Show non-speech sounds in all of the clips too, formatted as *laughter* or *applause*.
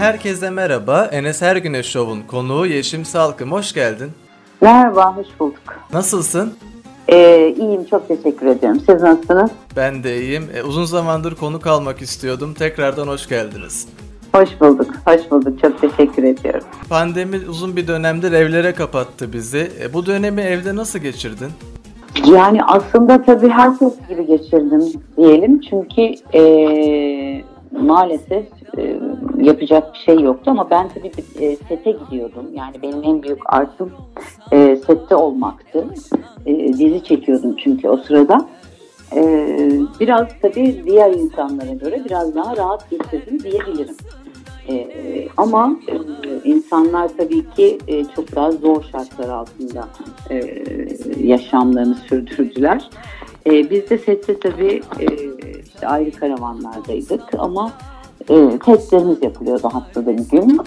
herkese merhaba. Enes Her Güneş Show'un konuğu Yeşim Salkım. Hoş geldin. Merhaba, hoş bulduk. Nasılsın? Ee, iyiyim, çok teşekkür ediyorum. Siz nasılsınız? Ben de iyiyim. E, uzun zamandır konuk almak istiyordum. Tekrardan hoş geldiniz. Hoş bulduk, hoş bulduk. Çok teşekkür ediyorum. Pandemi uzun bir dönemdir evlere kapattı bizi. E, bu dönemi evde nasıl geçirdin? Yani aslında tabii herkes gibi geçirdim diyelim. Çünkü e, maalesef e, yapacak bir şey yoktu ama ben tabii e, sete gidiyordum. Yani benim en büyük artım e, sette olmaktı. E, dizi çekiyordum çünkü o sırada. E, biraz tabii diğer insanlara göre biraz daha rahat geçirdim diyebilirim. E, ama e, insanlar tabii ki e, çok daha zor şartlar altında e, yaşamlarını sürdürdüler. E, biz de sette tabii e, ayrı karavanlardaydık ama e, testlerimiz yapılıyordu haftada bir gün.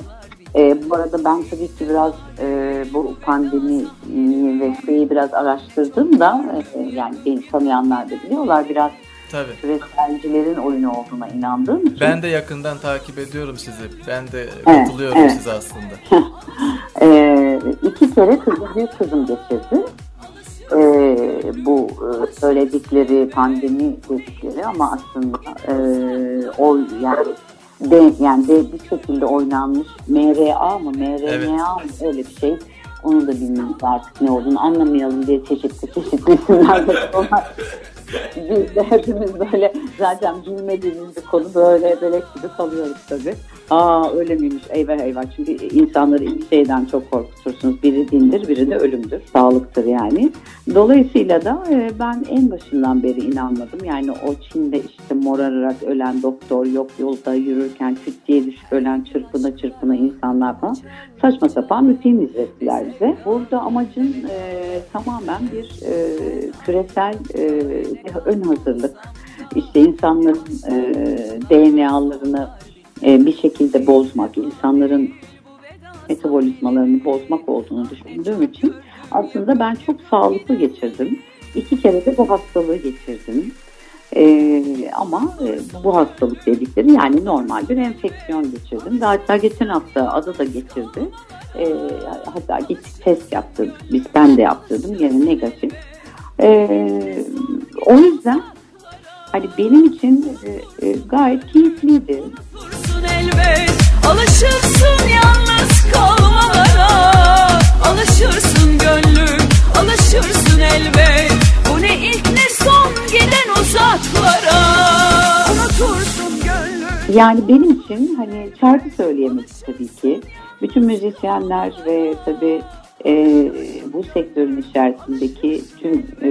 E, bu arada ben tabii ki biraz e, bu pandemi ve şeyi biraz araştırdım da e, yani beni tanıyanlar da biliyorlar biraz Tabii. küreselcilerin oyunu olduğuna inandığım için. Ben de yakından takip ediyorum sizi. Ben de katılıyorum evet. size aslında. *laughs* e, iki kere kızım, büyük kızım geçirdi. E, bu e, söyledikleri pandemi dedikleri ama aslında e, o yani de, yani de bir şekilde oynanmış MRA mı MRNA Evet. mı öyle bir şey. Onu da bilmiyoruz artık ne olduğunu anlamayalım diye çeşitli çeşitli isimler veriyorlar. Biz de hepimiz böyle zaten bilmediğimiz bir konu böyle belek gibi kalıyoruz tabii. Aa öyle miymiş eyvah eyvah çünkü insanları iki şeyden çok korkutursunuz. Biri dindir biri de ölümdür. Sağlıktır yani. Dolayısıyla da e, ben en başından beri inanmadım. Yani o Çin'de işte morararak ölen doktor yok yolda yürürken küt diye düşüp ölen çırpına çırpına insanlar falan saçma sapan bir film izlettiler bize. Burada amacın e, tamamen bir e, küresel e, ön hazırlık. İşte insanların e, DNA'larını e, bir şekilde bozmak, insanların metabolizmalarını bozmak olduğunu düşündüğüm için aslında ben çok sağlıklı geçirdim. İki kere de bu hastalığı geçirdim. Ee, ama e, bu hastalık dedikleri yani normal bir enfeksiyon geçirdim. Ve Hatta geçen hafta adı da geçirdi. Ee, hatta gittik test yaptırdık. Biz ben de yaptırdım. Yine negatif. Ee, o yüzden hani benim için e, e, gayet keyifliydi. Yani benim için hani şarkı söyleyemek tabii ki. Bütün müzisyenler ve tabii e, bu sektörün içerisindeki tüm e,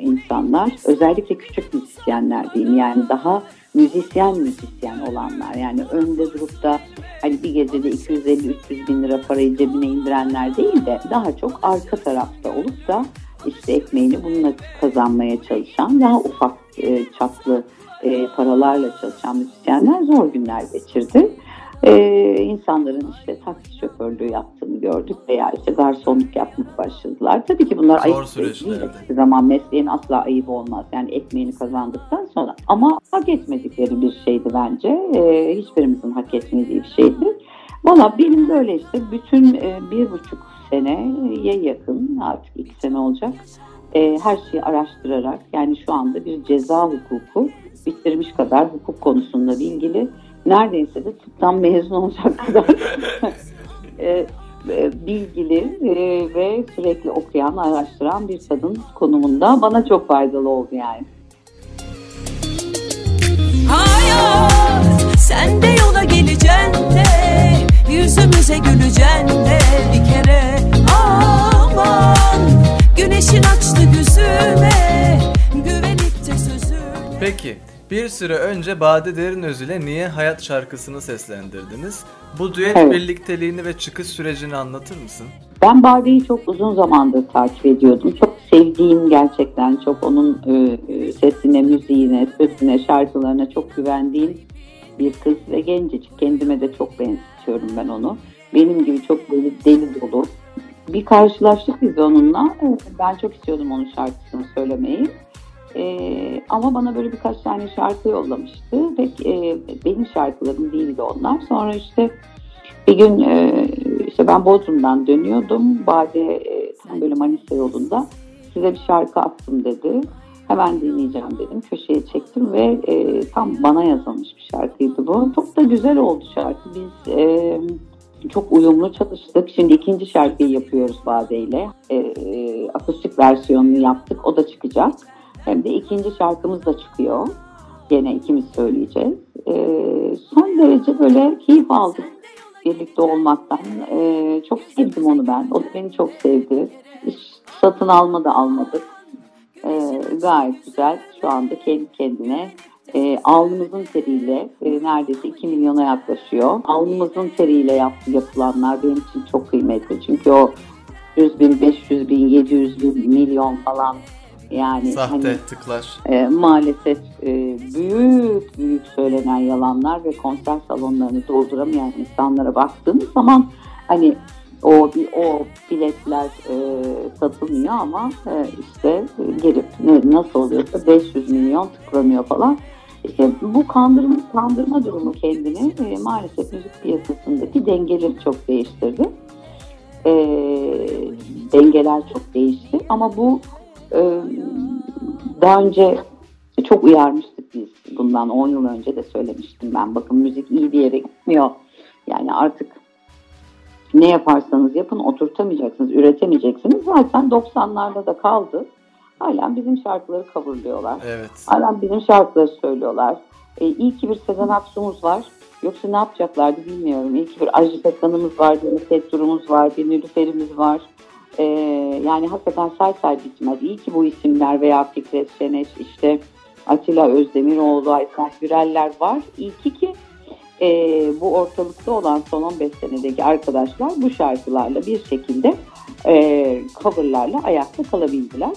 insanlar özellikle küçük müzisyenler diyeyim yani daha müzisyen müzisyen olanlar yani önde durup da hani bir gecede 250-300 bin lira parayı cebine indirenler değil de daha çok arka tarafta olup da işte ekmeğini bununla kazanmaya çalışan daha ufak e, çaplı e, paralarla çalışan müzisyenler zor günler geçirdi. E, insanların işte taksi şoförlüğü yaptığını gördük veya işte garsonluk yapmaya başladılar. Tabii ki bunlar Zor ayıp değil. Hiçbir zaman mesleğin asla ayıp olmaz. Yani ekmeğini kazandıktan sonra. Ama hak etmedikleri bir şeydi bence. E, hiçbirimizin hak etmediği bir şeydi. Valla benim böyle işte bütün e, bir buçuk seneye yakın artık iki sene olacak. E, her şeyi araştırarak yani şu anda bir ceza hukuku bitirmiş kadar hukuk konusunda bilgili neredeyse de tıptan mezun olacak *laughs* kadar e, e, bilgili e, ve sürekli okuyan, araştıran bir kadın konumunda. Bana çok faydalı oldu yani. Hayat sen de yola geleceksin de Yüzümüze güleceksin de bir kere. Aman güneşin açtı yüzüme Güvenip de sözüne Peki, bir süre önce Bade Derinöz ile Niye Hayat şarkısını seslendirdiniz. Bu düet Evet. birlikteliğini ve çıkış sürecini anlatır mısın? Ben Bade'yi çok uzun zamandır takip ediyordum. Çok sevdiğim gerçekten çok onun e, e, sesine, müziğine, sözüne, şarkılarına çok güvendiğim bir kız ve gencecik. Kendime de çok benzetiyorum ben onu. Benim gibi çok böyle deli dolu. Bir karşılaştık biz onunla. Ben çok istiyordum onun şarkısını söylemeyi. E, ama bana böyle birkaç tane şarkı yollamıştı. Pek e, benim şarkılarım değildi onlar. Sonra işte Bir gün e, işte ben Bodrum'dan dönüyordum. Bade e, tam böyle Manisa yolunda. Size bir şarkı attım dedi. Hemen dinleyeceğim dedim. Köşeye çektim ve e, tam bana yazılmış bir şarkıydı bu. Çok da güzel oldu şarkı. Biz e, çok uyumlu çalıştık. Şimdi ikinci şarkıyı yapıyoruz Bade ile. E, e, akustik versiyonunu yaptık. O da çıkacak. Hem de ikinci şarkımız da çıkıyor. Gene ikimiz söyleyeceğiz. E, son derece böyle keyif aldık birlikte olmaktan. E, çok sevdim onu ben. O da beni çok sevdi. Hiç satın alma da almadık. E, gayet güzel. Şu anda kendi kendine e, alnımızın teriyle e, neredeyse 2 milyona yaklaşıyor. Alnımızın teriyle yap, yapılanlar benim için çok kıymetli. Çünkü o 100 bin, 500 bin, 700 bin, milyon falan yani Sahte hani, tıklar. e, maalesef e, büyük büyük söylenen yalanlar ve konser salonlarını dolduramayan insanlara baktığımız zaman hani o bir o biletler e, satılmıyor ama e, işte gelip ne, nasıl oluyorsa 500 milyon tıklanıyor falan. İşte bu kandırma, kandırma durumu kendini e, maalesef müzik piyasasındaki dengeleri çok değiştirdi. E, dengeler çok değişti ama bu e, daha önce çok uyarmıştık biz bundan 10 yıl önce de söylemiştim ben. Bakın müzik iyi bir yere gitmiyor. Yani artık ne yaparsanız yapın oturtamayacaksınız, üretemeyeceksiniz. Zaten 90'larda da kaldı. Hala bizim şarkıları coverlıyorlar. Evet. Hala bizim şarkıları söylüyorlar. E, iyi ki bir Sezen Aksu'muz var. Yoksa ne yapacaklardı bilmiyorum. İyi ki bir Ajda Pekkan'ımız var, bir Nusret Durum'umuz var, bir Nilüfer'imiz var. E, yani hakikaten say say bitmez. İyi ki bu isimler veya Fikret Şeneş, işte Atilla Özdemiroğlu, Aysel Güreller var. İyi ki ki e, bu ortalıkta olan son 15 senedeki arkadaşlar bu şarkılarla bir şekilde e, coverlarla ayakta kalabildiler.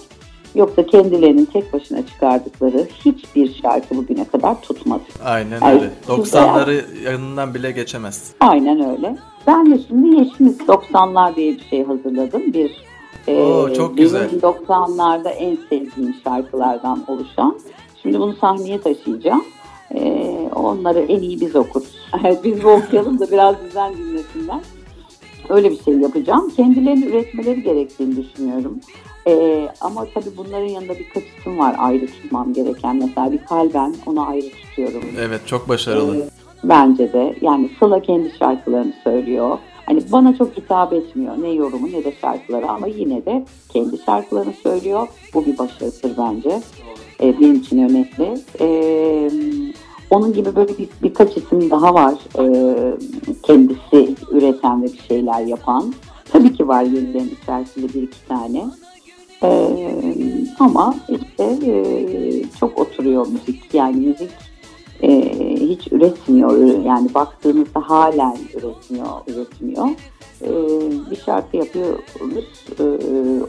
Yoksa kendilerinin tek başına çıkardıkları hiçbir şarkı bugüne kadar tutmadı. Aynen Ay, öyle. güzel. 90'ları yanından bile geçemez. Aynen öyle. Ben de şimdi Yeşimiz 90'lar diye bir şey hazırladım. Bir e, Oo, çok benim güzel. 90'larda en sevdiğim şarkılardan oluşan. Şimdi bunu sahneye taşıyacağım. E, onları en iyi biz okuruz. *laughs* biz bu okuyalım da biraz bizden dinlesinler. Öyle bir şey yapacağım. Kendilerini üretmeleri gerektiğini düşünüyorum. Ee, ama tabii bunların yanında birkaç isim var ayrı tutmam gereken. Mesela bir kalben onu ayrı tutuyorum. Evet çok başarılı. Ee, bence de. Yani Sıla kendi şarkılarını söylüyor. Hani bana çok hitap etmiyor ne yorumu ne de şarkıları ama yine de kendi şarkılarını söylüyor. Bu bir başarıdır bence. Ee, benim için önemli. Ee, onun gibi böyle bir, birkaç isim daha var. Ee, kendisi üreten ve bir şeyler yapan. Tabii ki var yenilerin içerisinde bir iki tane. Ee, ama işte e, çok oturuyor müzik. Yani müzik e, hiç üretmiyor. Yani baktığınızda halen üretmiyor, üretmiyor. E, bir şarkı yapıyoruz. E,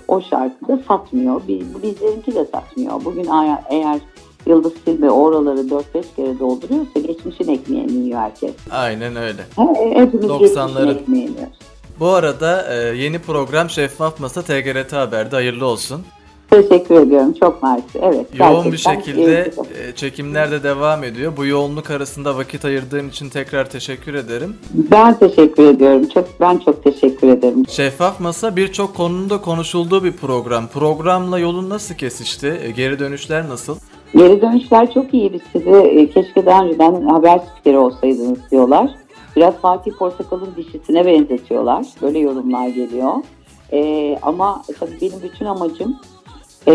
o şarkı da satmıyor. Biz, bizlerinki de satmıyor. Bugün eğer, Yıldız Tilbe oraları 4-5 kere dolduruyorsa geçmişin ekmeğini yiyor herkes. Aynen öyle. He, hepimiz 90'ların. geçmişin ekmeğini yiyoruz. Bu arada e, yeni program Şeffaf Masa TGRT Haber'de hayırlı olsun. Teşekkür ediyorum. Çok mersi. Evet. Yoğun bir şekilde iyi. e, çekimler de devam ediyor. Bu yoğunluk arasında vakit ayırdığın için tekrar teşekkür ederim. Ben teşekkür ediyorum. Çok ben çok teşekkür ederim. Şeffaf Masa birçok konunun konuşulduğu bir program. Programla yolun nasıl kesişti? E, Geri dönüşler nasıl? Geri dönüşler çok iyi. Biz size e, keşke daha önceden haber spikeri olsaydınız diyorlar. Biraz Fatih Portakal'ın dişisine benzetiyorlar. Böyle yorumlar geliyor. E, ama tabii benim bütün amacım e,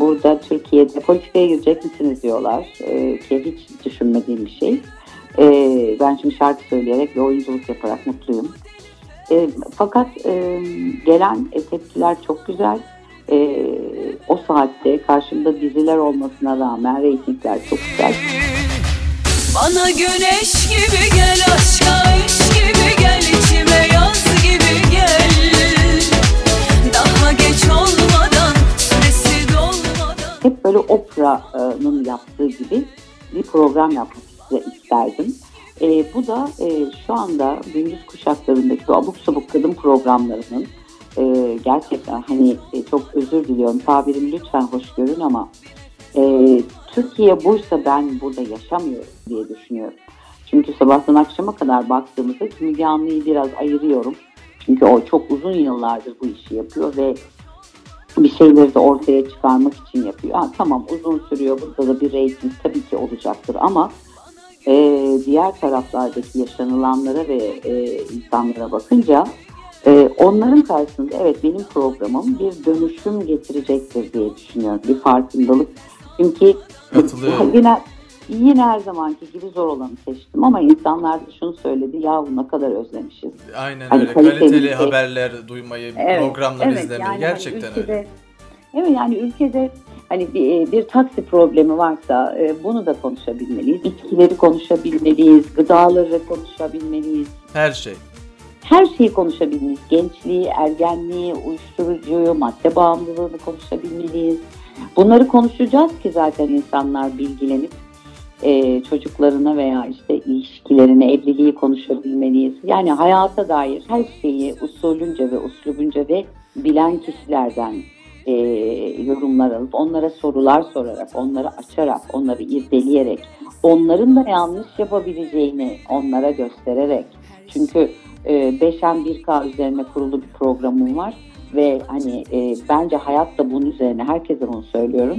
burada Türkiye'de politikaya girecek misiniz diyorlar. E, ki hiç düşünmediğim bir şey. E, ben şimdi şarkı söyleyerek ve oyunculuk yaparak mutluyum. E, fakat e, gelen e, tepkiler çok güzel. E, o saatte karşımda diziler olmasına rağmen reytingler çok güzel. Bana güneş gibi gel aşka iş Hep böyle Oprah'nın yaptığı gibi bir program yapmak isterdim. E, bu da e, şu anda gündüz kuşaklarındaki o abuk sabuk kadın programlarının e, gerçekten hani e, çok özür diliyorum tabirimi lütfen hoş görün ama e, Türkiye buysa ben burada yaşamıyorum diye düşünüyorum. Çünkü sabahtan akşama kadar baktığımızda Müge Anlı'yı biraz ayırıyorum. Çünkü o çok uzun yıllardır bu işi yapıyor ve bir şeyleri de ortaya çıkarmak için yapıyor. Ha, tamam uzun sürüyor burada da bir reyting tabii ki olacaktır ama e, diğer taraflardaki yaşanılanlara ve e, insanlara bakınca e, onların karşısında evet benim programım bir dönüşüm getirecektir diye düşünüyorum. Bir farkındalık. Çünkü Katılıyorum. *laughs* yine yine her zamanki gibi zor olanı seçtim ama insanlar şunu söyledi ya bu ne kadar özlemişiz. Aynen Hani öyle. kaliteli Kaliteli şey. haberler duymayı, programlar izlemeyi yani gerçekten hani ülkede, öyle. Evet yani ülkede hani bir, bir taksi problemi varsa e, bunu da konuşabilmeliyiz. İçkileri konuşabilmeliyiz, gıdaları konuşabilmeliyiz. Her şey. Her şeyi konuşabilmeliyiz. Gençliği, ergenliği, uyuşturucuyu, madde bağımlılığını konuşabilmeliyiz. Bunları konuşacağız ki zaten insanlar bilgilenip e, çocuklarına veya işte ilişkilerine, evliliği konuşabilmeliyiz. Yani hayata dair her şeyi usulünce ve uslubunca ve bilen kişilerden e, yorumlar alıp onlara sorular sorarak, onları açarak, onları irdeleyerek, onların da yanlış yapabileceğini onlara göstererek. Çünkü e, 5M1K üzerine kurulu bir programım var ve hani e, bence hayat da bunun üzerine herkese bunu söylüyorum.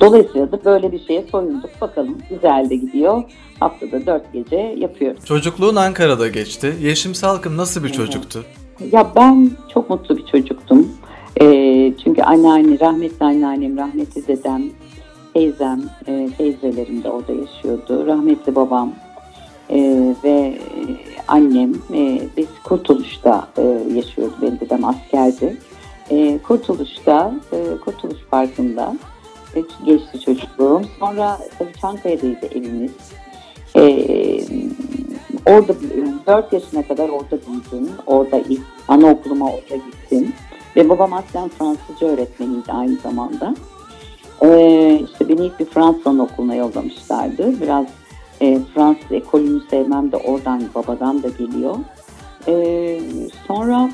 Dolayısıyla da böyle bir şeye soyunduk. Bakalım güzel de gidiyor. Haftada dört gece yapıyoruz. Çocukluğun Ankara'da geçti. Yeşim Salkım nasıl bir çocuktu? Ya ben çok mutlu bir çocuktum. Ee, çünkü anneanne, rahmetli anneannem, rahmetli dedem, teyzem, e, teyzelerim de orada yaşıyordu. Rahmetli babam e, ve e, annem e, biz Kurtuluş'ta e, yaşıyordu. Benim dedem askerdi. E, Kurtuluş'ta, e, Kurtuluş Parkı'nda e, geçti çocukluğum. Sonra tabii Çankaya'daydı evimiz. E, orada 4 yaşına kadar orada büyüdüm. Orada ilk anaokuluma orada gittim. Ve babam aslen Fransızca öğretmeniydi aynı zamanda. Ee, işte beni ilk bir Fransız anaokuluna yollamışlardı. Biraz e, Fransız ekolünü sevmem de oradan babadan da geliyor. Ee, sonra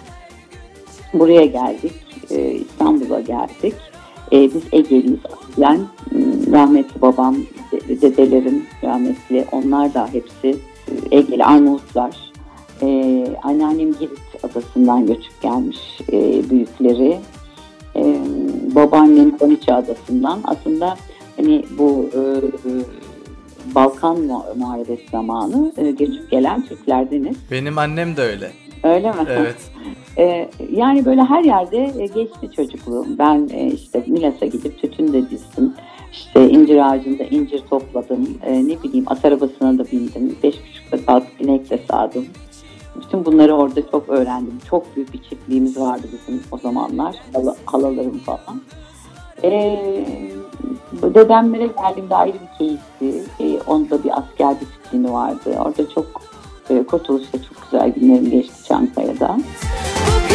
buraya geldik. Ee, İstanbul'a geldik. Ee, biz Ege'liyiz aslen. Hmm, Rahmetli babam, de- dedelerim rahmetli. Onlar da hepsi e, Ege'li Arnavutlar. Ee, anneannem Girit adasından göçüp gelmiş e, büyükleri. Ee, babaannem Koniçe adasından. Aslında hani bu e, e, Balkan mu- muharebesi zamanı e, göçüp gelen Türklerdeniz. Benim annem de öyle. Öyle mi? Evet. *laughs* Ee, yani böyle her yerde e, geçti çocukluğum. Ben e, işte Milas'a gidip tütün de dizdim. İşte incir ağacında incir topladım. E, ne bileyim at arabasına da bindim. Beş buçukta kalkıp inek de sağdım. Bütün bunları orada çok öğrendim. Çok büyük bir çiftliğimiz vardı bizim o zamanlar. Hala, halalarım falan. Bu dedemlere geldiğimde ayrı bir keyifti. Ee, onda bir asker disiplini vardı. Orada çok e, Kurtuluş'ta çok güzel günlerim geçti Çankaya'da. Bu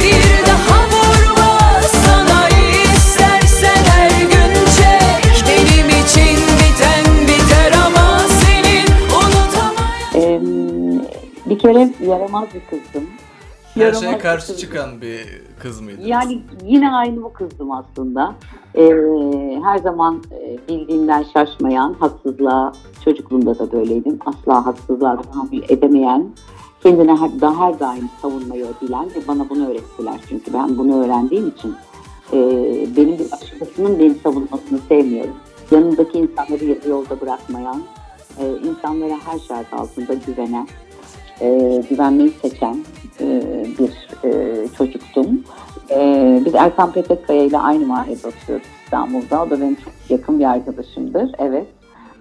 bir daha vurma Sana istersen her gün çek Benim için biten biter ama senin unutamayan Ee, bir kere yaramaz bir kızdım. Her şeye karşı kızdım. çıkan bir kız mıydı? Yani yine aynı bu kızdım aslında. Ee, her zaman e, bildiğimden şaşmayan, haksızlığa, çocukluğumda da böyleydim. Asla haksızlığa tahammül edemeyen, kendine her, daha her daim savunmayı bilen ve bana bunu öğrettiler. Çünkü ben bunu öğrendiğim için e, benim bir başkasının beni savunmasını sevmiyorum. Yanındaki insanları yolda bırakmayan, e, insanlara her şart altında güvenen, e, güvenmeyi seçen e, bir e, çocuktum. E, biz Erkan Petekkaya ile aynı mahallede oturuyorduk İstanbul'da. O da benim çok yakın bir arkadaşımdır. Evet.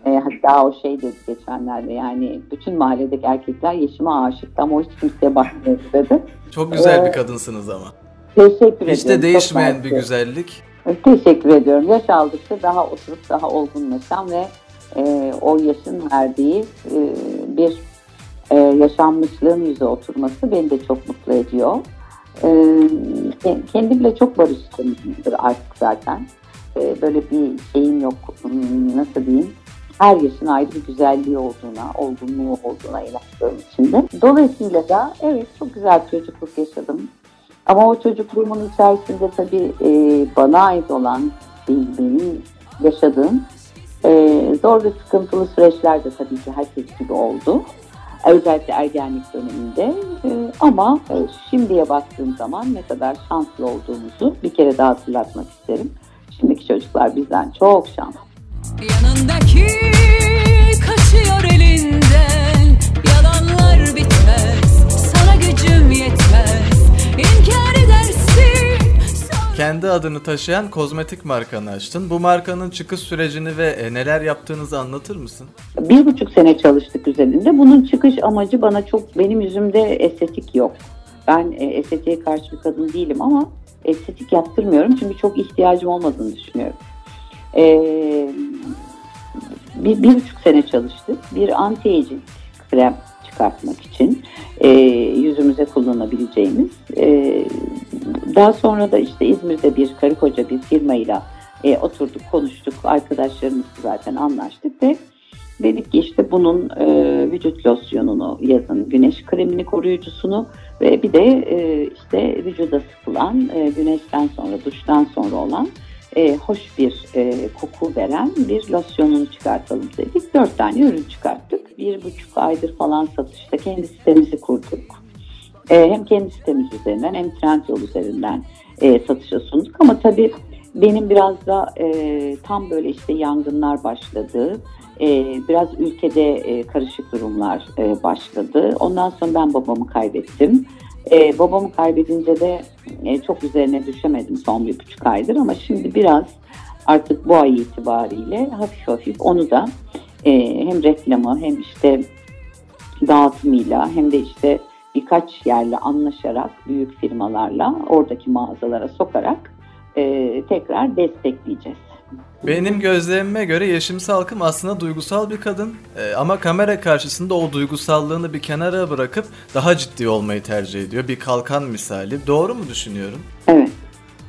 E, hatta o şey dedi geçenlerde yani bütün mahalledeki erkekler Yeşim'e aşıktı ama o hiç kimseye bakmıyor dedi. Çok güzel bir Ee, kadınsınız ama. Teşekkür ediyorum. Hiç de Çok değişmeyen bir güzellik. Teşekkür ediyorum. Yaş aldıkça daha oturup daha olgunlaşan ve e, o yaşın verdiği e, bir e, yaşanmışlığın yüze oturması beni de çok mutlu ediyor. E, ke- kendimle çok barıştımdır artık zaten. E, böyle bir şeyim yok. Hmm, Nasıl diyeyim? Her yaşın ayrı bir güzelliği olduğuna, olgunluğu olduğuna inandığım için de. Dolayısıyla da evet çok güzel çocukluk yaşadım. Ama o çocukluğumun içerisinde tabii e, bana ait olan benim, benim yaşadığım E, zor ve sıkıntılı süreçler de tabii ki herkes gibi oldu. Özellikle ergenlik döneminde. E, ama e, şimdiye baktığım zaman ne kadar şanslı olduğumuzu bir kere daha hatırlatmak isterim. Şimdiki çocuklar bizden çok şanslı. Yanındaki kaçıyor elinden Yalanlar bitmez Sana gücüm yetmez sonra- Kendi adını taşıyan kozmetik markanı açtın. Bu markanın çıkış sürecini ve e, neler yaptığınızı anlatır mısın? Bir buçuk sene çalıştık üzerinde. Bunun çıkış amacı bana çok, benim yüzümde estetik yok. Ben e, estetiğe karşı bir kadın değilim ama estetik yaptırmıyorum çünkü çok ihtiyacım olmadığını düşünüyorum. E, bir, bir buçuk sene çalıştık. Bir anti-aging krem çıkartmak için e, yüzümüze kullanabileceğimiz. E, daha sonra da işte İzmir'de bir karı koca bir firmayla e, oturduk, konuştuk. Arkadaşlarımız zaten anlaştık ve dedik ki işte bunun e, vücut losyonunu yazın, güneş kremini koruyucusunu ve bir de e, işte vücuda sıkılan, e, güneşten sonra, duştan sonra olan e, hoş bir e, koku veren bir losyonunu çıkartalım dedik. Dört tane ürün çıkarttık. Bir buçuk aydır falan satışta kendi sitemizi kurduk. E, hem kendi sitemiz üzerinden hem Trendyol üzerinden e, satışa sunduk. Ama tabii benim biraz da e, tam böyle işte yangınlar başladı. E, biraz ülkede e, karışık durumlar e, başladı. Ondan sonra ben babamı kaybettim. E, babamı kaybedince de e, çok üzerine düşemedim son bir buçuk aydır ama şimdi biraz artık bu ay itibariyle hafif hafif onu da e, hem reklamı hem işte dağıtımıyla hem de işte birkaç yerle anlaşarak büyük firmalarla oradaki mağazalara sokarak e, tekrar destekleyeceğiz. Benim gözlemime göre Yeşim Salkım aslında duygusal bir kadın E, ama kamera karşısında o duygusallığını bir kenara bırakıp daha ciddi olmayı tercih ediyor. Bir kalkan misali. Doğru mu düşünüyorum? Evet,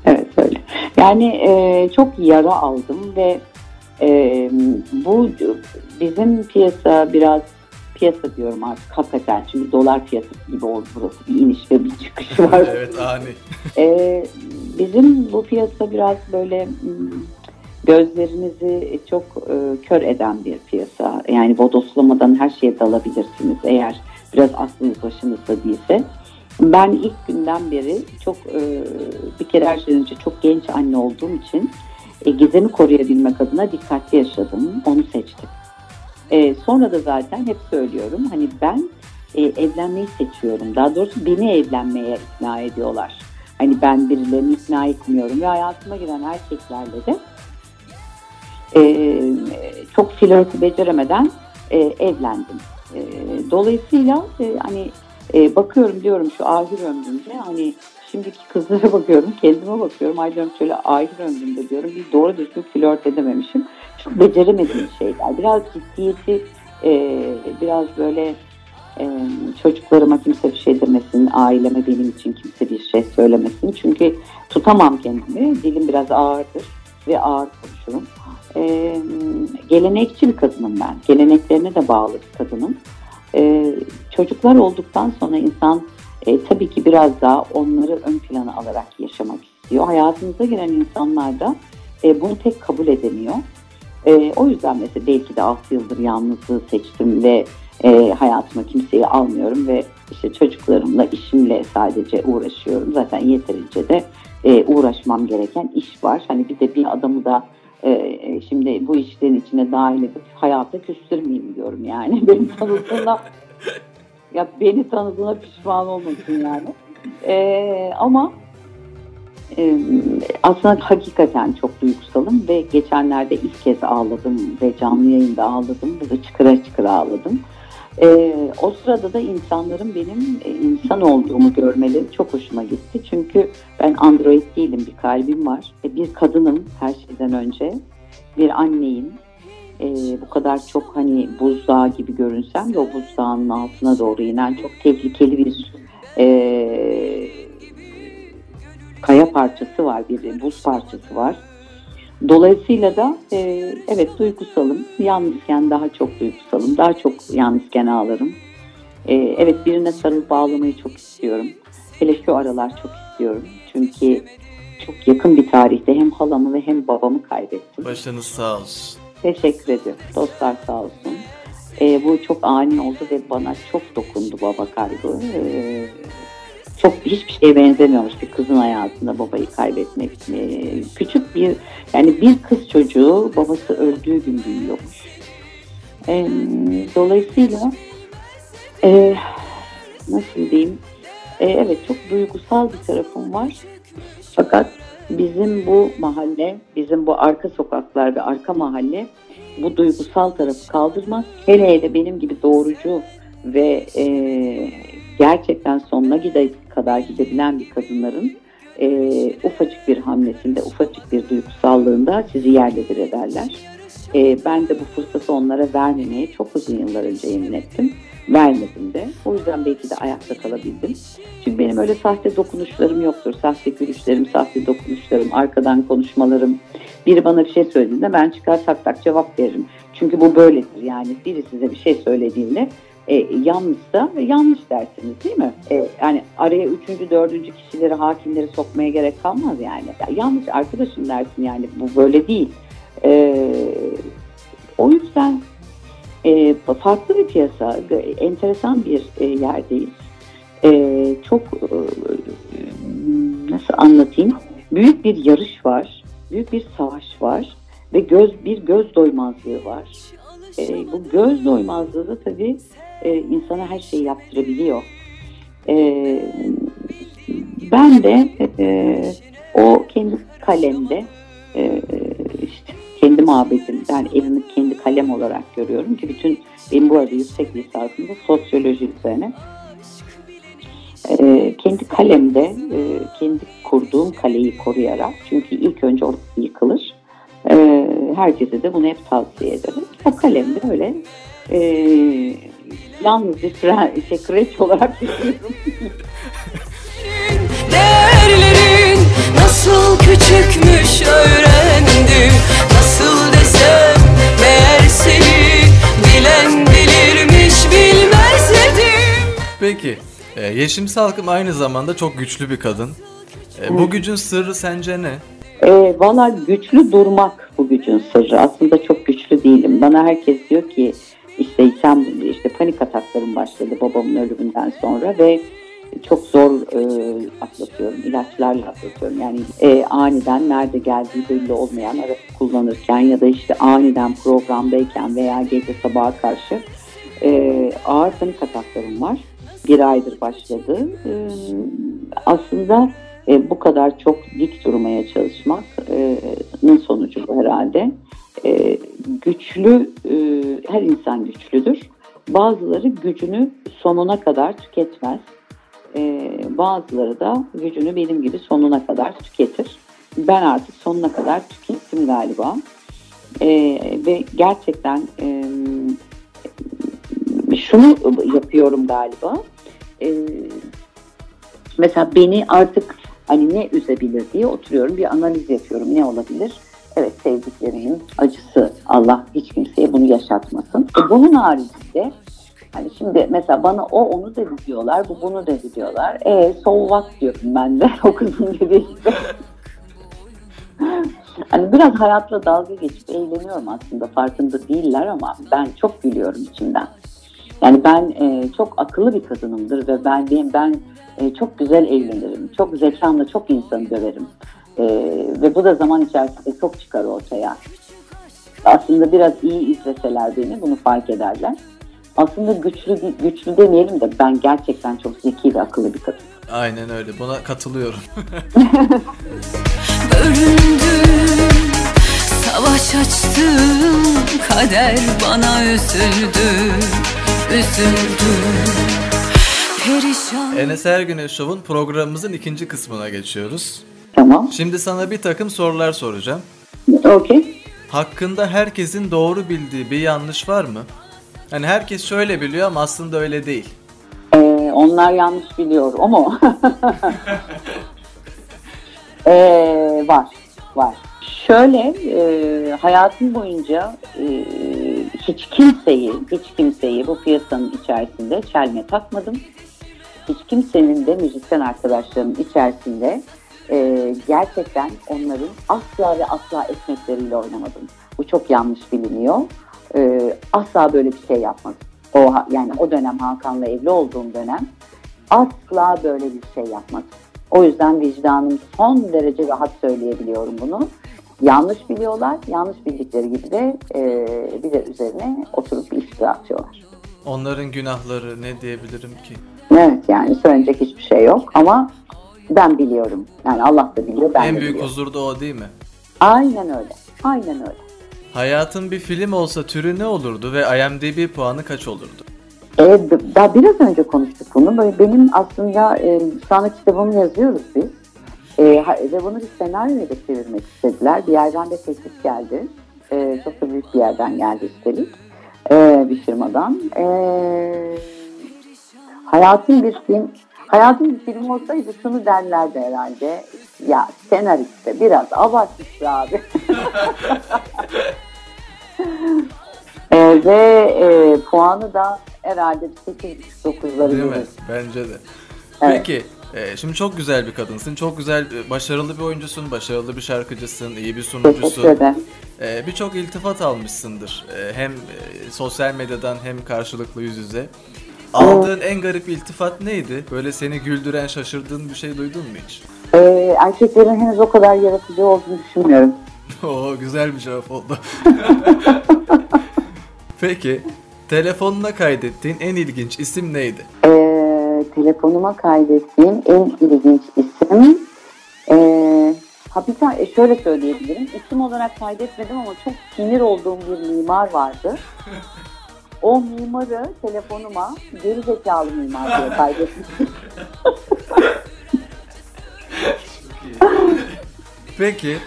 evet öyle. Yani e, çok yara aldım ve e, bu bizim piyasa biraz piyasa diyorum artık hakikaten çünkü dolar piyasası gibi oldu burası bir iniş ve bir çıkış var. *laughs* evet ani. Ee, bizim bu piyasa biraz böyle hmm, gözlerinizi çok e, kör eden bir piyasa. Yani bodoslamadan her şeye dalabilirsiniz eğer biraz aklınız başınızda değilse. Ben ilk günden beri çok e, bir kere her şeyden önce çok genç anne olduğum için e, gizemi koruyabilmek adına dikkatli yaşadım. Onu seçtim. E, sonra da zaten hep söylüyorum hani ben e, evlenmeyi seçiyorum. Daha doğrusu beni evlenmeye ikna ediyorlar. Hani ben birilerini ikna etmiyorum ve hayatıma giren erkeklerle de e, çok flörtü beceremeden e, evlendim. E, dolayısıyla e, hani e, bakıyorum diyorum şu ahir ömrümde hani şimdiki kızlara *laughs* bakıyorum kendime bakıyorum ay diyorum şöyle ahir ömrümde diyorum bir doğru düzgün flört edememişim. Çok beceremediğim şeyler. Biraz ciddiyeti e, biraz böyle e, çocuklarıma kimse bir şey demesin, aileme benim için kimse bir şey söylemesin. Çünkü tutamam kendimi. Dilim biraz ağırdır ve ağır konuşurum. E, gelenekçi bir kadınım ben. Geleneklerine de bağlı bir kadınım. E, çocuklar olduktan sonra insan e, tabii ki biraz daha onları ön plana alarak yaşamak istiyor. Hayatınıza giren insanlar da e, bunu pek kabul edemiyor. E, o yüzden mesela belki de 6 yıldır yalnızlığı seçtim ve e, hayatıma kimseyi almıyorum ve işte çocuklarımla, işimle sadece uğraşıyorum. Zaten yeterince de e, uğraşmam gereken iş var. Hani bir de bir adamı da e, şimdi bu işlerin içine dahil edip hayata küstürmeyeyim diyorum yani. *laughs* Beni tanıdığına ya beni tanıdığına pişman olmasın yani. E, ama e, aslında hakikaten çok duygusalım ve geçenlerde ilk kez ağladım ve canlı yayında ağladım. Burada çıkıra çıkıra ağladım. E, o sırada da insanların benim e, insan olduğumu görmeleri çok hoşuma gitti. Çünkü ben android değilim, bir kalbim var. Bir kadınım her şeyden önce. Bir anneyim. E, bu kadar çok hani buzdağı gibi görünsem de o buzdağının altına doğru inen çok tehlikeli bir e, kaya parçası var, bir buz parçası var. Dolayısıyla da e, evet duygusalım. Yalnızken daha çok duygusalım. Daha çok yalnızken ağlarım. E, evet birine sarılıp bağlamayı çok istiyorum. Hele şu aralar çok istiyorum. Çünkü çok yakın bir tarihte hem halamı ve hem babamı kaybettim. Başınız sağ olsun. Teşekkür ediyorum. Dostlar sağ olsun. Ee, bu çok ani oldu ve bana çok dokundu baba kaybı. Ee, çok hiçbir şeye benzemiyormuş bir kızın hayatında babayı kaybetmek. Küçük bir yani bir kız çocuğu babası öldüğü gün büyüyormuş. Ee, dolayısıyla e, nasıl diyeyim? Ee, evet çok duygusal bir tarafım var. Fakat bizim bu mahalle, bizim bu arka sokaklar ve arka mahalle bu duygusal tarafı kaldırmaz. Hele hele benim gibi doğrucu ve e, gerçekten sonuna gide kadar gidebilen bir kadınların e, ufacık bir hamlesinde, ufacık bir duygusallığında sizi yerle bir ederler. E, ben de bu fırsatı onlara vermemeye çok uzun yıllar önce yemin ettim. Vermedim de. O yüzden belki de ayakta kalabildim. Çünkü benim öyle sahte dokunuşlarım yoktur. Sahte gülüşlerim, sahte dokunuşlarım, arkadan konuşmalarım. Biri bana bir şey söylediğinde ben çıkar tak tak cevap veririm. Çünkü bu böyledir. Yani biri size bir şey söylediğinde e, yanlışsa yanlış dersiniz değil mi? E, yani araya üçüncü, dördüncü kişileri, hakimleri sokmaya gerek kalmaz yani. Ya, yanlış arkadaşım dersin yani bu böyle değil. E, o yüzden e, farklı bir piyasa, enteresan bir e, yerdeyiz. E, çok e, nasıl anlatayım? Büyük bir yarış var, büyük bir savaş var ve göz bir göz doymazlığı var. E, bu göz doymazlığı da tabii e, insana her şeyi yaptırabiliyor. E, ben de e, o kendi kalemde e, işte kendi mabedim, yani evimi kendi kalem olarak görüyorum ki bütün benim bu arada yüksek lisansımda sosyoloji üzerine. E, kendi kalemde e, kendi kurduğum kaleyi koruyarak çünkü ilk önce orası yıkılır. E, herkese de bunu hep tavsiye ederim. O kalemde öyle e, yalnız bir fre- şey, kreç olarak yaşıyorum. *laughs* Değerlerin nasıl küçükmüş öğrendim Nasıl desem meğer seni bilen bilirmiş bilmez dedim Peki, e, Yeşim Salkım aynı zamanda çok güçlü bir kadın. E, bu gücün sırrı sence ne? E, Valla güçlü durmak bu gücün sırrı. Aslında çok güçlü değilim. Bana herkes diyor ki işte sen işte panik ataklarım başladı babamın ölümünden sonra ve çok zor e, atlatıyorum. ilaçlarla atlatıyorum. Yani e, aniden nerede geldiği belli olmayan arası kullanırken ya da işte aniden programdayken veya gece sabaha karşı e, ağır panik ataklarım var. Bir aydır başladı. E, aslında e, bu kadar çok dik durmaya çalışmakın sonucu bu herhalde. E, güçlü, e, her insan güçlüdür. Bazıları gücünü sonuna kadar tüketmez. E, bazıları da gücünü benim gibi sonuna kadar tüketir. Ben artık sonuna kadar tükettim galiba. E, ve gerçekten e, şunu yapıyorum galiba. E, mesela beni artık hani ne üzebilir diye oturuyorum bir analiz yapıyorum. Ne olabilir? Evet sevdiklerimin acısı Allah hiç kimseye bunu yaşatmasın. E, bunun haricinde hani şimdi mesela bana o onu dedi diyorlar, bu bunu dedi diyorlar. E so what diyorum ben de *laughs* o kızın dediği *laughs* hani biraz hayatla dalga geçip eğleniyorum aslında farkında değiller ama ben çok gülüyorum içimden. Yani ben e, çok akıllı bir kadınımdır ve ben ben, ben e, çok güzel eğlenirim. Çok zekamla çok insanı döverim. E, ve bu da zaman içerisinde çok çıkar ortaya. Aslında biraz iyi izleseler beni bunu fark ederler. Aslında güçlü güçlü demeyelim de ben gerçekten çok zeki ve akıllı bir kadın. Aynen öyle. Buna katılıyorum. *laughs* Savaş açtım Kader bana üzüldü Üzüldü Perişan Enes Ergüneş Show'un programımızın ikinci kısmına geçiyoruz. Tamam. Şimdi sana bir takım sorular soracağım. Okey. Hakkında herkesin doğru bildiği bir yanlış var mı? Hani herkes şöyle biliyor ama aslında öyle değil. Ee, onlar yanlış biliyor o mu? *laughs* ee, var, var. Şöyle e, hayatım boyunca e, hiç kimseyi, hiç kimseyi bu piyasanın içerisinde çelme takmadım. Hiç kimsenin de müzisyen arkadaşlarımın içerisinde e, gerçekten onların asla ve asla ekmekleriyle oynamadım. Bu çok yanlış biliniyor. E, asla böyle bir şey yapmadım. O yani o dönem Hakan'la evli olduğum dönem asla böyle bir şey yapmadım. O yüzden vicdanım son derece rahat söyleyebiliyorum bunu. Yanlış biliyorlar, yanlış bildikleri gibi de e, bir de üzerine oturup iftira atıyorlar. Onların günahları ne diyebilirim ki? Evet yani söyleyecek hiçbir şey yok ama ben biliyorum. Yani Allah da biliyor, ben en de büyük biliyorum. huzur da o değil mi? Aynen öyle, aynen öyle. Hayatın bir film olsa türü ne olurdu ve IMDb puanı kaç olurdu? Evet, daha biraz önce konuştuk bunu. Böyle benim aslında e, şu anda kitabımı yazıyoruz biz. E, ve bunu bir senaryoya da çevirmek istediler. Bir yerden de teklif geldi. E, çok da büyük bir yerden geldi üstelik. E, bir firmadan. E, hayatın bir film Hayatın bir film olsaydı şunu derlerdi herhalde. Ya senariste biraz abartmış abi. *laughs* E, ve e, puanı da herhalde 8-9'ları Değil mi? Bence de. Evet. Peki, e, şimdi çok güzel bir kadınsın, çok güzel, e, başarılı bir oyuncusun, başarılı bir şarkıcısın, iyi bir sunucusun. Teşekkür ederim. E, Birçok iltifat almışsındır. E, Hem e, sosyal medyadan hem karşılıklı yüz yüze. Aldığın en garip iltifat neydi? Böyle seni güldüren, şaşırdığın bir şey duydun mu hiç? Ee, erkeklerin henüz o kadar yaratıcı olduğunu düşünmüyorum. *laughs* Oo güzel bir cevap oldu. *laughs* Peki, telefonuna kaydettiğin en ilginç isim neydi? Telefonuma kaydettiğim en ilginç isim ee, ha bir tane, şöyle söyleyebilirim. İsim olarak kaydetmedim ama çok sinir olduğum bir mimar vardı. O mimarı telefonuma geri zekalı mimar diye *laughs* kaydetmiştim. Peki,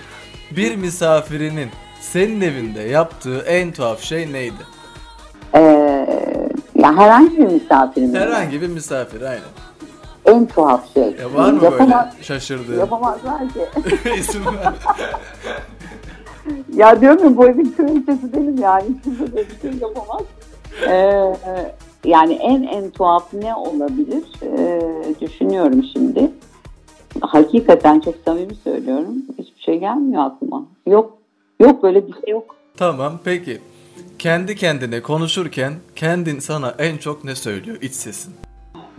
bir misafirinin senin evinde yaptığı en tuhaf şey neydi? Herhangi bir misafirim. Herhangi bir misafir, aynen. En tuhaf şey. Ya var mı Yapama- böyle şaşırdığın Yapamazlar ki. *laughs* isim var? *laughs* Ya diyorum ya bu evin kraliçesi benim yani. *laughs* Kimse bir şey yapamaz. Ee, yani en en tuhaf ne olabilir? Ee, düşünüyorum şimdi. Hakikaten çok samimi söylüyorum. Hiçbir şey gelmiyor aklıma. Yok. Yok böyle bir şey yok. Tamam, peki. Kendi kendine konuşurken kendin sana en çok ne söylüyor iç sesin?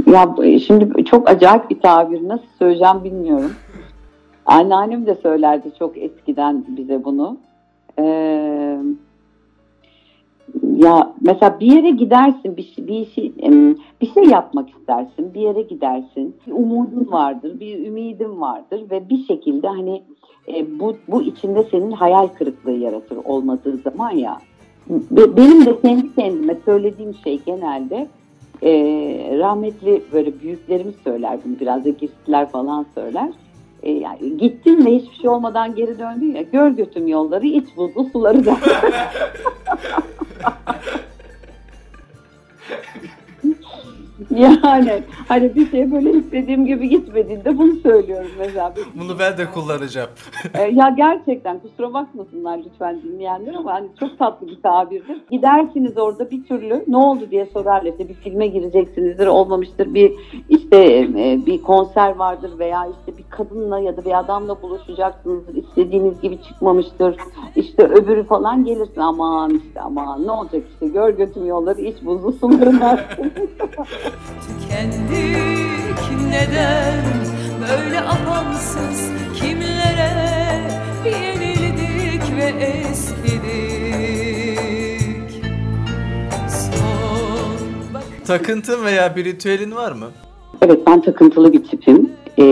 Ya şimdi çok acayip bir tabir. Nasıl söyleyeceğim bilmiyorum. Anneannem de söylerdi çok eskiden bize bunu. Ee, ya mesela bir yere gidersin, bir, şey- bir şey bir şey yapmak istersin, bir yere gidersin. Bir umudun vardır, bir ümidin vardır ve bir şekilde hani e, bu bu içinde senin hayal kırıklığı yaratır olmadığı zaman ya. Be- Benim de kendi kendime söylediğim şey genelde e, rahmetli böyle büyüklerimiz söyler bunu biraz da girsiler falan söyler. E, yani gittin ve hiçbir şey olmadan geri döndün ya gör götüm yolları iç buzlu suları da. *laughs* *laughs* *laughs* yani hani bir şey böyle istediğim gibi gitmediğinde bunu söylüyorum mesela. Bunu ben de kullanacağım. *laughs* E, ya gerçekten kusura bakmasınlar lütfen dinleyenler ama hani çok tatlı bir tabirdir. Gidersiniz orada bir türlü ne oldu diye sorarlar. İşte bir filme gireceksinizdir olmamıştır. Bir işte e, bir konser vardır veya işte bir kadınla ya da bir adamla buluşacaksınızdır. istediğiniz gibi çıkmamıştır. İşte öbürü falan gelirsin aman işte aman ne olacak işte gör götüm yolları iç buzlu sularına. *laughs* Tükendik neden böyle apansız kimlere yenildik ve eskidik Son bak Takıntın veya bir ritüelin var mı? Evet ben takıntılı bir tipim. Ee,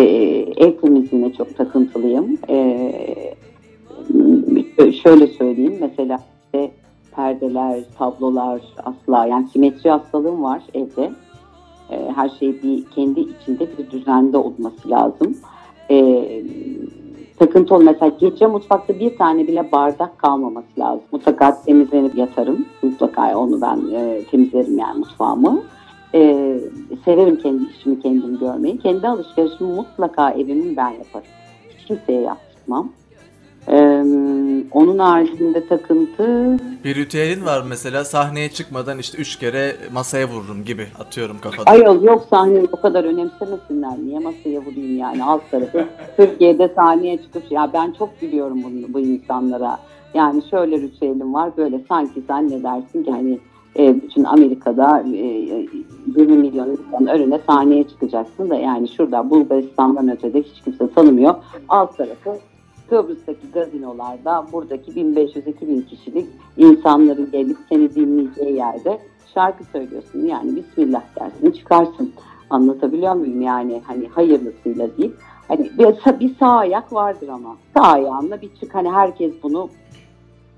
ev temizliğine çok takıntılıyım. Ee, şöyle söyleyeyim mesela işte perdeler, tablolar asla yani simetri hastalığım var evde. Ee, her şey bir kendi içinde bir düzende olması lazım. Ee, takıntı ol mesela gece mutfakta bir tane bile bardak kalmaması lazım. Mutlaka temizlenip yatarım. Mutlaka onu ben e, temizlerim yani mutfağımı. Ee, severim kendi işimi kendim görmeyi. Kendi alışverişimi mutlaka evimin ben yaparım. Kimseye yaptırmam. Ee, onun haricinde takıntı Bir ritüelin var mesela sahneye çıkmadan işte üç kere masaya vururum gibi atıyorum kafada. Ayol yok sahneyi o kadar önemsemesinler. Niye masaya vurayım yani alt tarafı. *laughs* Türkiye'de sahneye çıkıp ya ben çok gülüyorum bunu, bu insanlara. Yani şöyle ritüelim var böyle sanki sen ne dersin ki hani e, bütün Amerika'da e, 20 milyon insan önüne sahneye çıkacaksın da yani şurada Bulgaristan'dan ötede hiç kimse tanımıyor. Alt tarafı Kıbrıs'taki gazinolarda buradaki 1500-2000 kişilik insanların gelip seni dinleyeceği yerde şarkı söylüyorsun. Yani Bismillah dersin çıkarsın. Anlatabiliyor muyum yani hani hayırlısıyla değil. Hani bir, bir sağ ayak vardır ama. Sağ ayağınla bir çık hani herkes bunu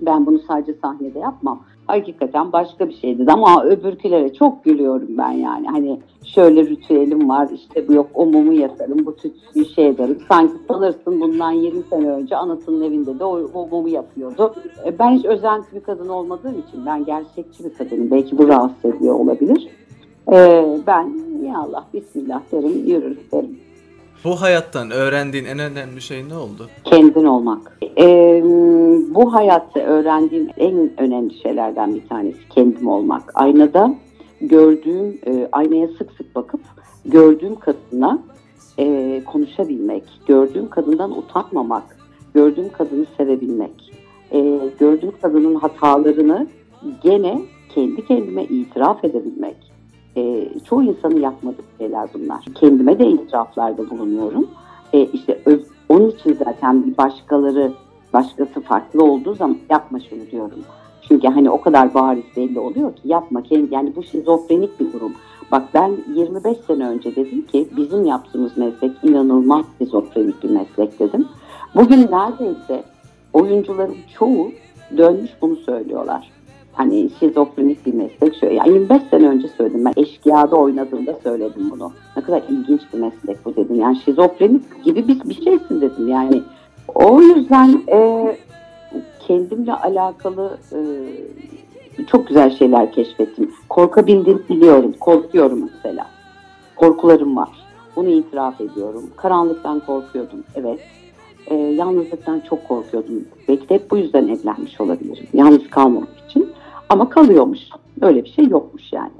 ben bunu sadece sahnede yapmam. Hakikaten başka bir şeydi ama öbürkülere çok gülüyorum ben yani. Hani şöyle ritüelim var işte bu yok o mumu yakarım bu tütsüyü şey ederim. Sanki sanırsın bundan 20 sene önce anasının evinde de o, o mumu yapıyordu. E, ben hiç özenti bir kadın olmadığım için ben gerçekçi bir kadınım. Belki bu rahatsız ediyor olabilir. E, ben ya Allah bismillah derim yürür derim. Bu hayattan öğrendiğin en önemli şey ne oldu? Kendin olmak. Ee, bu hayatta öğrendiğim en önemli şeylerden bir tanesi kendim olmak. Aynada gördüğüm, e, aynaya sık sık bakıp gördüğüm kadına e, konuşabilmek, gördüğüm kadından utanmamak, gördüğüm kadını sevebilmek, e, gördüğüm kadının hatalarını gene kendi kendime itiraf edebilmek. E, çoğu insanın yapmadığı şeyler bunlar. Kendime de itiraflarda bulunuyorum. E, işte onun için zaten bir başkaları, başkası farklı olduğu zaman yapma şunu diyorum. Çünkü hani o kadar bariz belli oluyor ki yapma kendi yani bu şizofrenik bir durum. Bak ben 25 sene önce dedim ki bizim yaptığımız meslek inanılmaz şizofrenik bir meslek dedim. Bugün neredeyse oyuncuların çoğu dönmüş bunu söylüyorlar. Hani şizofrenik bir meslek. Şöyle, yani 25 sene önce söyledim ben eşkıyada oynadığımda söyledim bunu. Ne kadar ilginç bir meslek bu dedim. Yani şizofrenik gibi bir, bir şeysin dedim. Yani o yüzden e, kendimle alakalı e, çok güzel şeyler keşfettim. Korkabildiğimi biliyorum. Korkuyorum mesela. Korkularım var. Bunu itiraf ediyorum. Karanlıktan korkuyordum. Evet. E, yalnızlıktan çok korkuyordum. Belki de hep bu yüzden evlenmiş olabilirim. Yalnız kalmamak için. Ama kalıyormuş. Öyle bir şey yokmuş yani.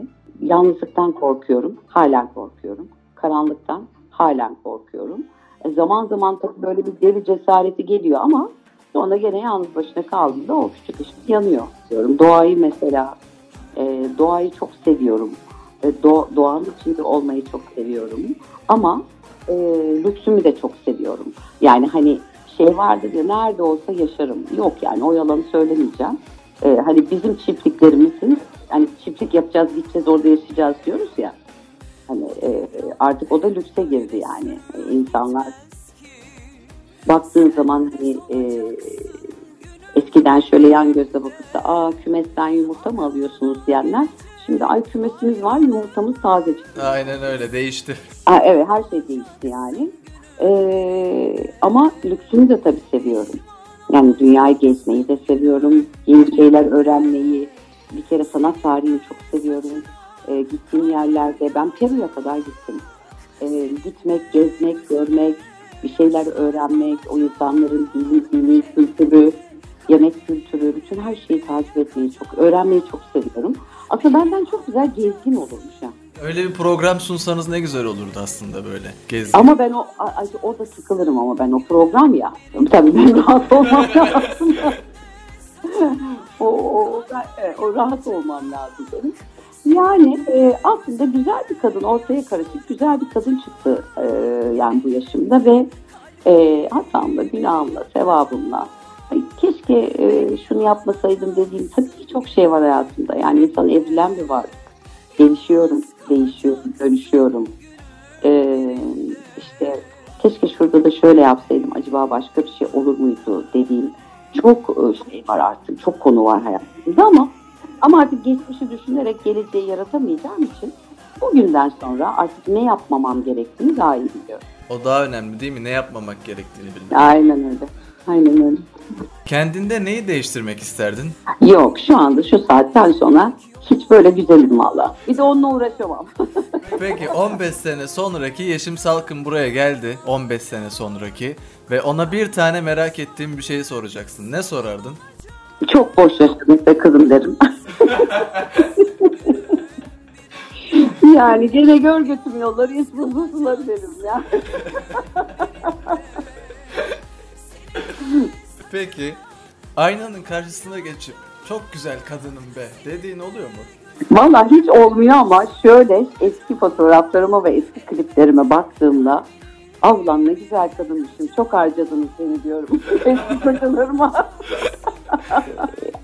Yalnızlıktan korkuyorum. Halen korkuyorum. Karanlıktan halen korkuyorum. E, zaman zaman tabii böyle bir deli cesareti geliyor ama sonra gene yalnız başına kaldığında o küçük ışık yanıyor diyorum. Doğayı mesela e, doğayı çok seviyorum. E, do, doğanın içinde olmayı çok seviyorum. Ama e, lüksümü de çok seviyorum. Yani hani şey vardır ya nerede olsa yaşarım. Yok yani o yalanı söylemeyeceğim. E, hani bizim çiftliklerimizin hani çiftlik yapacağız gideceğiz orada yaşayacağız diyoruz ya. Hani e, artık o da lükse girdi yani. E, insanlar baktığın zaman hani e, eskiden şöyle yan gözle bakıp da aa kümesten yumurta mı alıyorsunuz diyenler şimdi ay kümesimiz var yumurtamız taze çıktı. Aynen öyle değişti. Ha, evet her şey değişti yani. Ee, ama lüksünü de tabii seviyorum. Yani dünyayı gezmeyi de seviyorum. Yeni şeyler öğrenmeyi. Bir kere sanat tarihini çok seviyorum. Ee, gittiğim yerlerde ben Peru'ya kadar gittim. Ee, gitmek, gezmek, görmek, bir şeyler öğrenmek, o insanların dili, dili, kültürü, yemek kültürü, bütün her şeyi takip etmeyi çok, öğrenmeyi çok seviyorum. Aslında benden çok güzel gezgin olurmuş ya. Öyle bir program sunsanız ne güzel olurdu aslında böyle gezgin. Ama ben o ay, orada sıkılırım ama ben o program ya. Tabii ben *laughs* rahat olmam lazım. o, o, o, o rahat olmam lazım benim. Yani e, aslında güzel bir kadın ortaya karışık güzel bir kadın çıktı e, yani bu yaşımda ve e, hatamla, günahımla, sevabımla Ay, keşke e, şunu yapmasaydım dediğim tabii ki çok şey var hayatımda. Yani insan evrilen bir varlık. Gelişiyorum, değişiyorum, dönüşüyorum. Ee, işte keşke şurada da şöyle yapsaydım acaba başka bir şey olur muydu dediğim çok şey var artık. Çok konu var hayatımda ama ama artık geçmişi düşünerek geleceği yaratamayacağım için bugünden sonra artık ne yapmamam gerektiğini daha iyi biliyorum. O daha önemli değil mi? Ne yapmamak gerektiğini bilmek. Aynen öyle. Aynen öyle. Kendinde neyi değiştirmek isterdin? Yok şu anda şu saatten sonra hiç böyle güzelim valla. Bir de onunla uğraşamam. *laughs* Peki 15 sene sonraki Yeşim Salkım buraya geldi. 15 sene sonraki. Ve ona bir tane merak ettiğim bir şeyi soracaksın. Ne sorardın? Çok boş yaşadık be kızım derim. *laughs* yani gene gör götüm yolları İsmuzlu suları derim ya. *laughs* Peki aynanın karşısına geçip çok güzel kadınım be dediğin oluyor mu? Valla hiç olmuyor ama şöyle eski fotoğraflarıma ve eski kliplerime baktığımda Avlan ne güzel kadınmışım çok harcadınız beni diyorum *laughs* eski kocalarıma.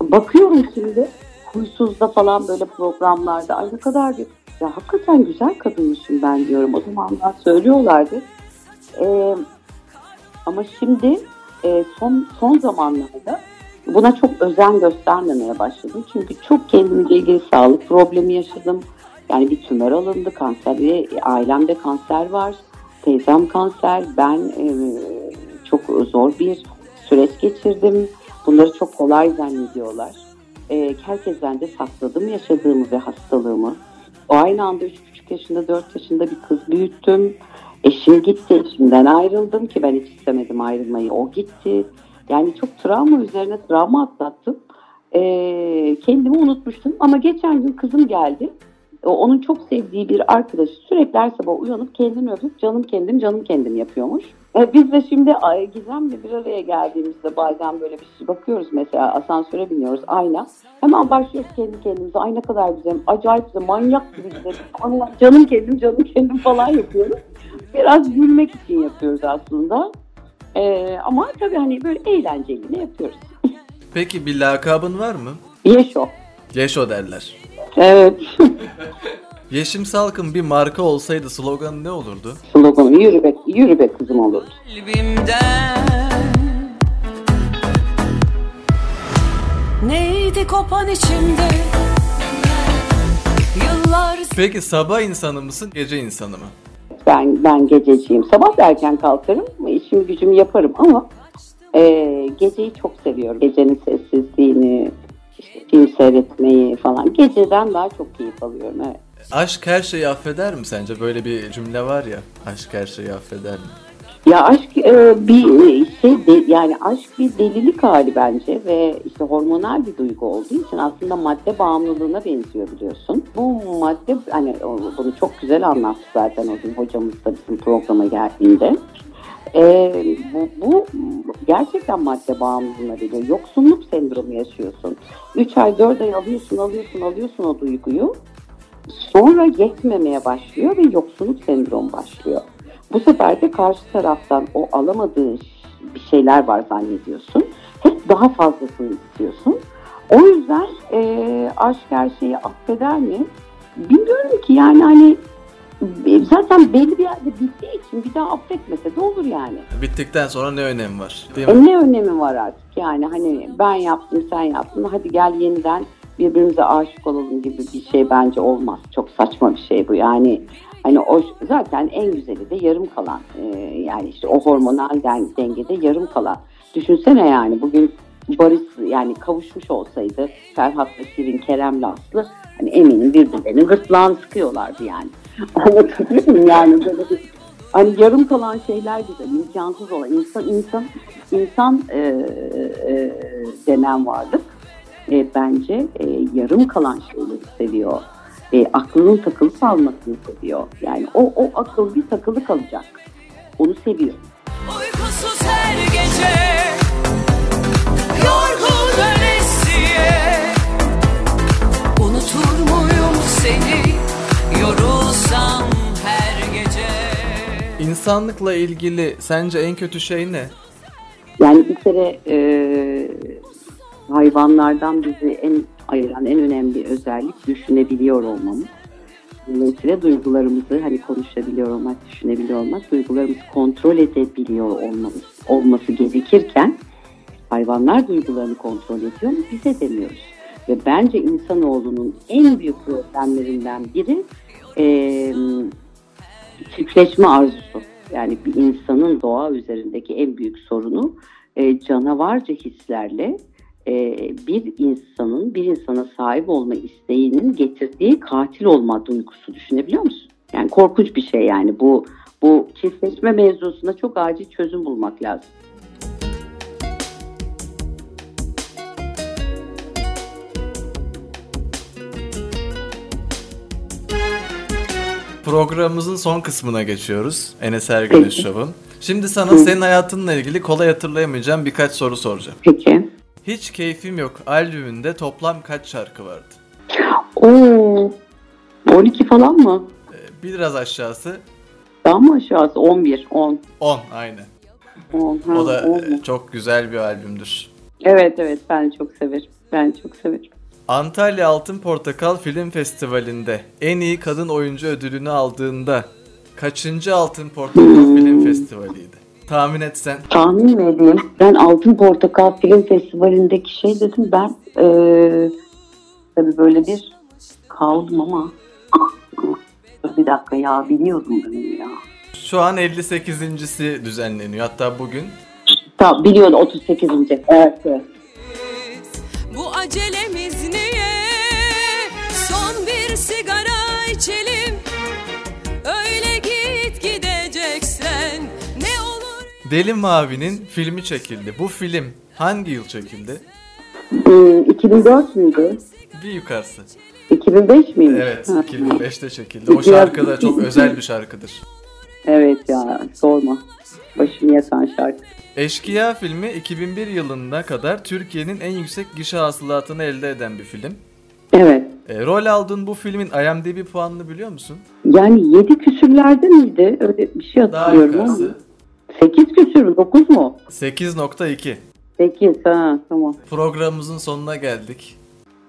*laughs* Bakıyorum şimdi Huysuz'da falan böyle programlarda ay ne kadar bir ya hakikaten güzel kadınmışım ben diyorum. O zamanlar söylüyorlardı. Ee, ama şimdi e, son son zamanlarda buna çok özen göstermemeye başladım. Çünkü çok kendimle ilgili sağlık problemi yaşadım. Yani bir tümör alındı, kanser, ailemde kanser var. Teyzem kanser, ben e, çok zor bir süreç geçirdim. Bunları çok kolay zannediyorlar. E, herkesten de sakladım yaşadığımı ve hastalığımı. O aynı anda 3,5 yaşında, 4 yaşında bir kız büyüttüm. Eşim gitti, eşimden ayrıldım ki ben hiç istemedim ayrılmayı. O gitti. Yani çok travma üzerine travma atlattım. Ee, kendimi unutmuştum ama geçen gün kızım geldi. Onun çok sevdiği bir arkadaşı sürekli her sabah uyanıp kendini öpüp canım kendim canım kendim yapıyormuş. Ee, biz de şimdi Gizem'le bir araya geldiğimizde bazen böyle bir şey bakıyoruz mesela asansöre biniyoruz ayna. Hemen başlıyoruz kendi kendimize ay ne kadar güzel acayip güzel manyak gibi güzel. Allah canım kendim canım kendim falan yapıyoruz. Biraz gülmek için yapıyoruz aslında. Ee, ama tabii hani böyle eğlenceli ne yapıyoruz. Peki bir lakabın var mı? Yeşo. Yeşo derler. Evet. *laughs* Yeşim Salkım bir marka olsaydı sloganı ne olurdu? Sloganı yürü be, yürü be kızım olurdu. Kalbimden Neydi kopan içimde Yıllar Peki sabah insanı mısın, gece insanı mı? Ben ben gececiyim. Sabah da erken kalkarım. işimi gücümü yaparım ama e, geceyi çok seviyorum. Gecenin sessizliğini, işte film seyretmeyi falan. Geceden daha çok keyif alıyorum. Evet. Aşk her şeyi affeder mi sence? Böyle bir cümle var ya. Aşk her şeyi affeder mi? Ya aşk e, bir şey de, yani aşk bir delilik hali bence ve işte hormonal bir duygu olduğu için aslında madde bağımlılığına benziyor biliyorsun. Bu madde hani bunu çok güzel anlattı zaten o gün hocamız da bizim programa geldiğinde. E, bu, bu gerçekten madde bağımlılığına geliyor. Yoksunluk sendromu yaşıyorsun. 3 ay 4 ay alıyorsun alıyorsun alıyorsun o duyguyu. Sonra yetmemeye başlıyor ve yoksunluk sendromu başlıyor. Bu sefer de karşı taraftan o alamadığı bir şeyler var zannediyorsun. Hep daha fazlasını istiyorsun. O yüzden e, aşk her şeyi affeder mi? Bilmiyorum ki yani hani e, zaten belli bir yerde bittiği için bir daha affetmese de olur yani. Bittikten sonra ne önemi var? Değil mi? E ne önemi var artık yani hani ben yaptım sen yaptın hadi gel yeniden birbirimize aşık olalım gibi bir şey bence olmaz. Çok saçma bir şey bu yani hani o zaten en güzeli de yarım kalan e, yani işte o hormonal den- dengede yarım kalan. Düşünsene yani bugün Barış yani kavuşmuş olsaydı Ferhat'la Şirin, Kerem'le Aslı hani eminim birbirlerinin gırtlağını sıkıyorlardı yani. *laughs* Anlatabiliyor muyum yani hani yarım kalan şeyler güzel, imkansız olan insan insan insan e, e, denen varlık e, bence e, yarım kalan şeyleri seviyor. E, aklının takılı kalmasını seviyor. Yani o, o akıl bir takılı kalacak. Onu seviyor. Uykusuz her gece Yorgun ölesiye Unutur muyum seni Yorulsam her gece İnsanlıkla ilgili sence en kötü şey ne? Yani bir kere e, hayvanlardan bizi en ayıran en önemli özellik düşünebiliyor olmamız. Dolayısıyla duygularımızı hani konuşabiliyor olmak, düşünebiliyor olmak, duygularımızı kontrol edebiliyor olmamız, olması gerekirken hayvanlar duygularını kontrol ediyor mu biz edemiyoruz. Ve bence insanoğlunun en büyük problemlerinden biri e, çiftleşme arzusu. Yani bir insanın doğa üzerindeki en büyük sorunu e, canavarca hislerle e, bir insanın bir insana sahip olma isteğinin getirdiği katil olma duygusu düşünebiliyor musun? Yani korkunç bir şey yani bu bu çiftleşme mevzusuna çok acil çözüm bulmak lazım. Programımızın son kısmına geçiyoruz. Enes Ergüneş Peki. Show'un. Şimdi sana senin hayatınla ilgili kolay hatırlayamayacağım birkaç soru soracağım. Peki. Hiç Keyfim Yok albümünde toplam kaç şarkı vardı? Oo, 12 falan mı? Ee, Biraz aşağısı Daha mı aşağısı? 11, 10. 10 aynı. 10 ha, O da 10 e, çok güzel bir albümdür. Evet evet ben çok severim. Ben çok severim. Antalya Altın Portakal Film Festivali'nde en iyi kadın oyuncu ödülünü aldığında kaçıncı Altın Portakal Film Festivali'ydi? Tahmin etsen. Tahmin mi edeyim? Ben Altın Portakal Film Festivali'ndeki şey dedim ben eee tabii böyle bir kaldım ama *laughs* bir dakika ya biliyordum ben ya. Şu an 58.si düzenleniyor. Hatta bugün Tamam biliyordum 38. Evet evet. Bu acelemiz niye? Son bir sigara içelim. Deli Mavi'nin filmi çekildi. Bu film hangi yıl çekildi? Hmm, 2004 müydü? Bir yukarısı. 2005 miymiş? Evet, Ha. 2005'te çekildi. O şarkı da çok özel bir şarkıdır. Evet ya sorma. Başımı yatan şarkı. Eşkıya filmi 2001 yılına kadar Türkiye'nin en yüksek gişe hasılatını elde eden bir film. Evet. E, rol aldığın bu filmin IMDb puanını biliyor musun? Yani 7 küsürlerde miydi? Öyle bir şey Daha hatırlıyorum ama. Yukarısı. 8 küsür mü? 9 mu? 8.2. 8 ha tamam. Programımızın sonuna geldik.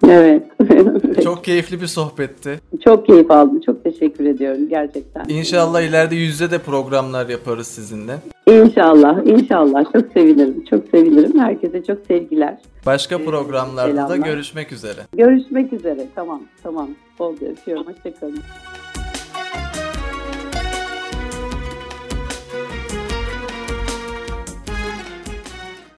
Evet. *laughs* Çok keyifli bir sohbetti. çok keyif aldım. Çok teşekkür ediyorum gerçekten. İnşallah ileride yüzde de programlar yaparız sizinle. İnşallah. inşallah. Çok sevinirim. Çok sevinirim. Herkese çok sevgiler. Başka programlarda da selamlar. görüşmek üzere. Görüşmek üzere. Tamam. Tamam. Oldu. Öpüyorum. Hoşçakalın.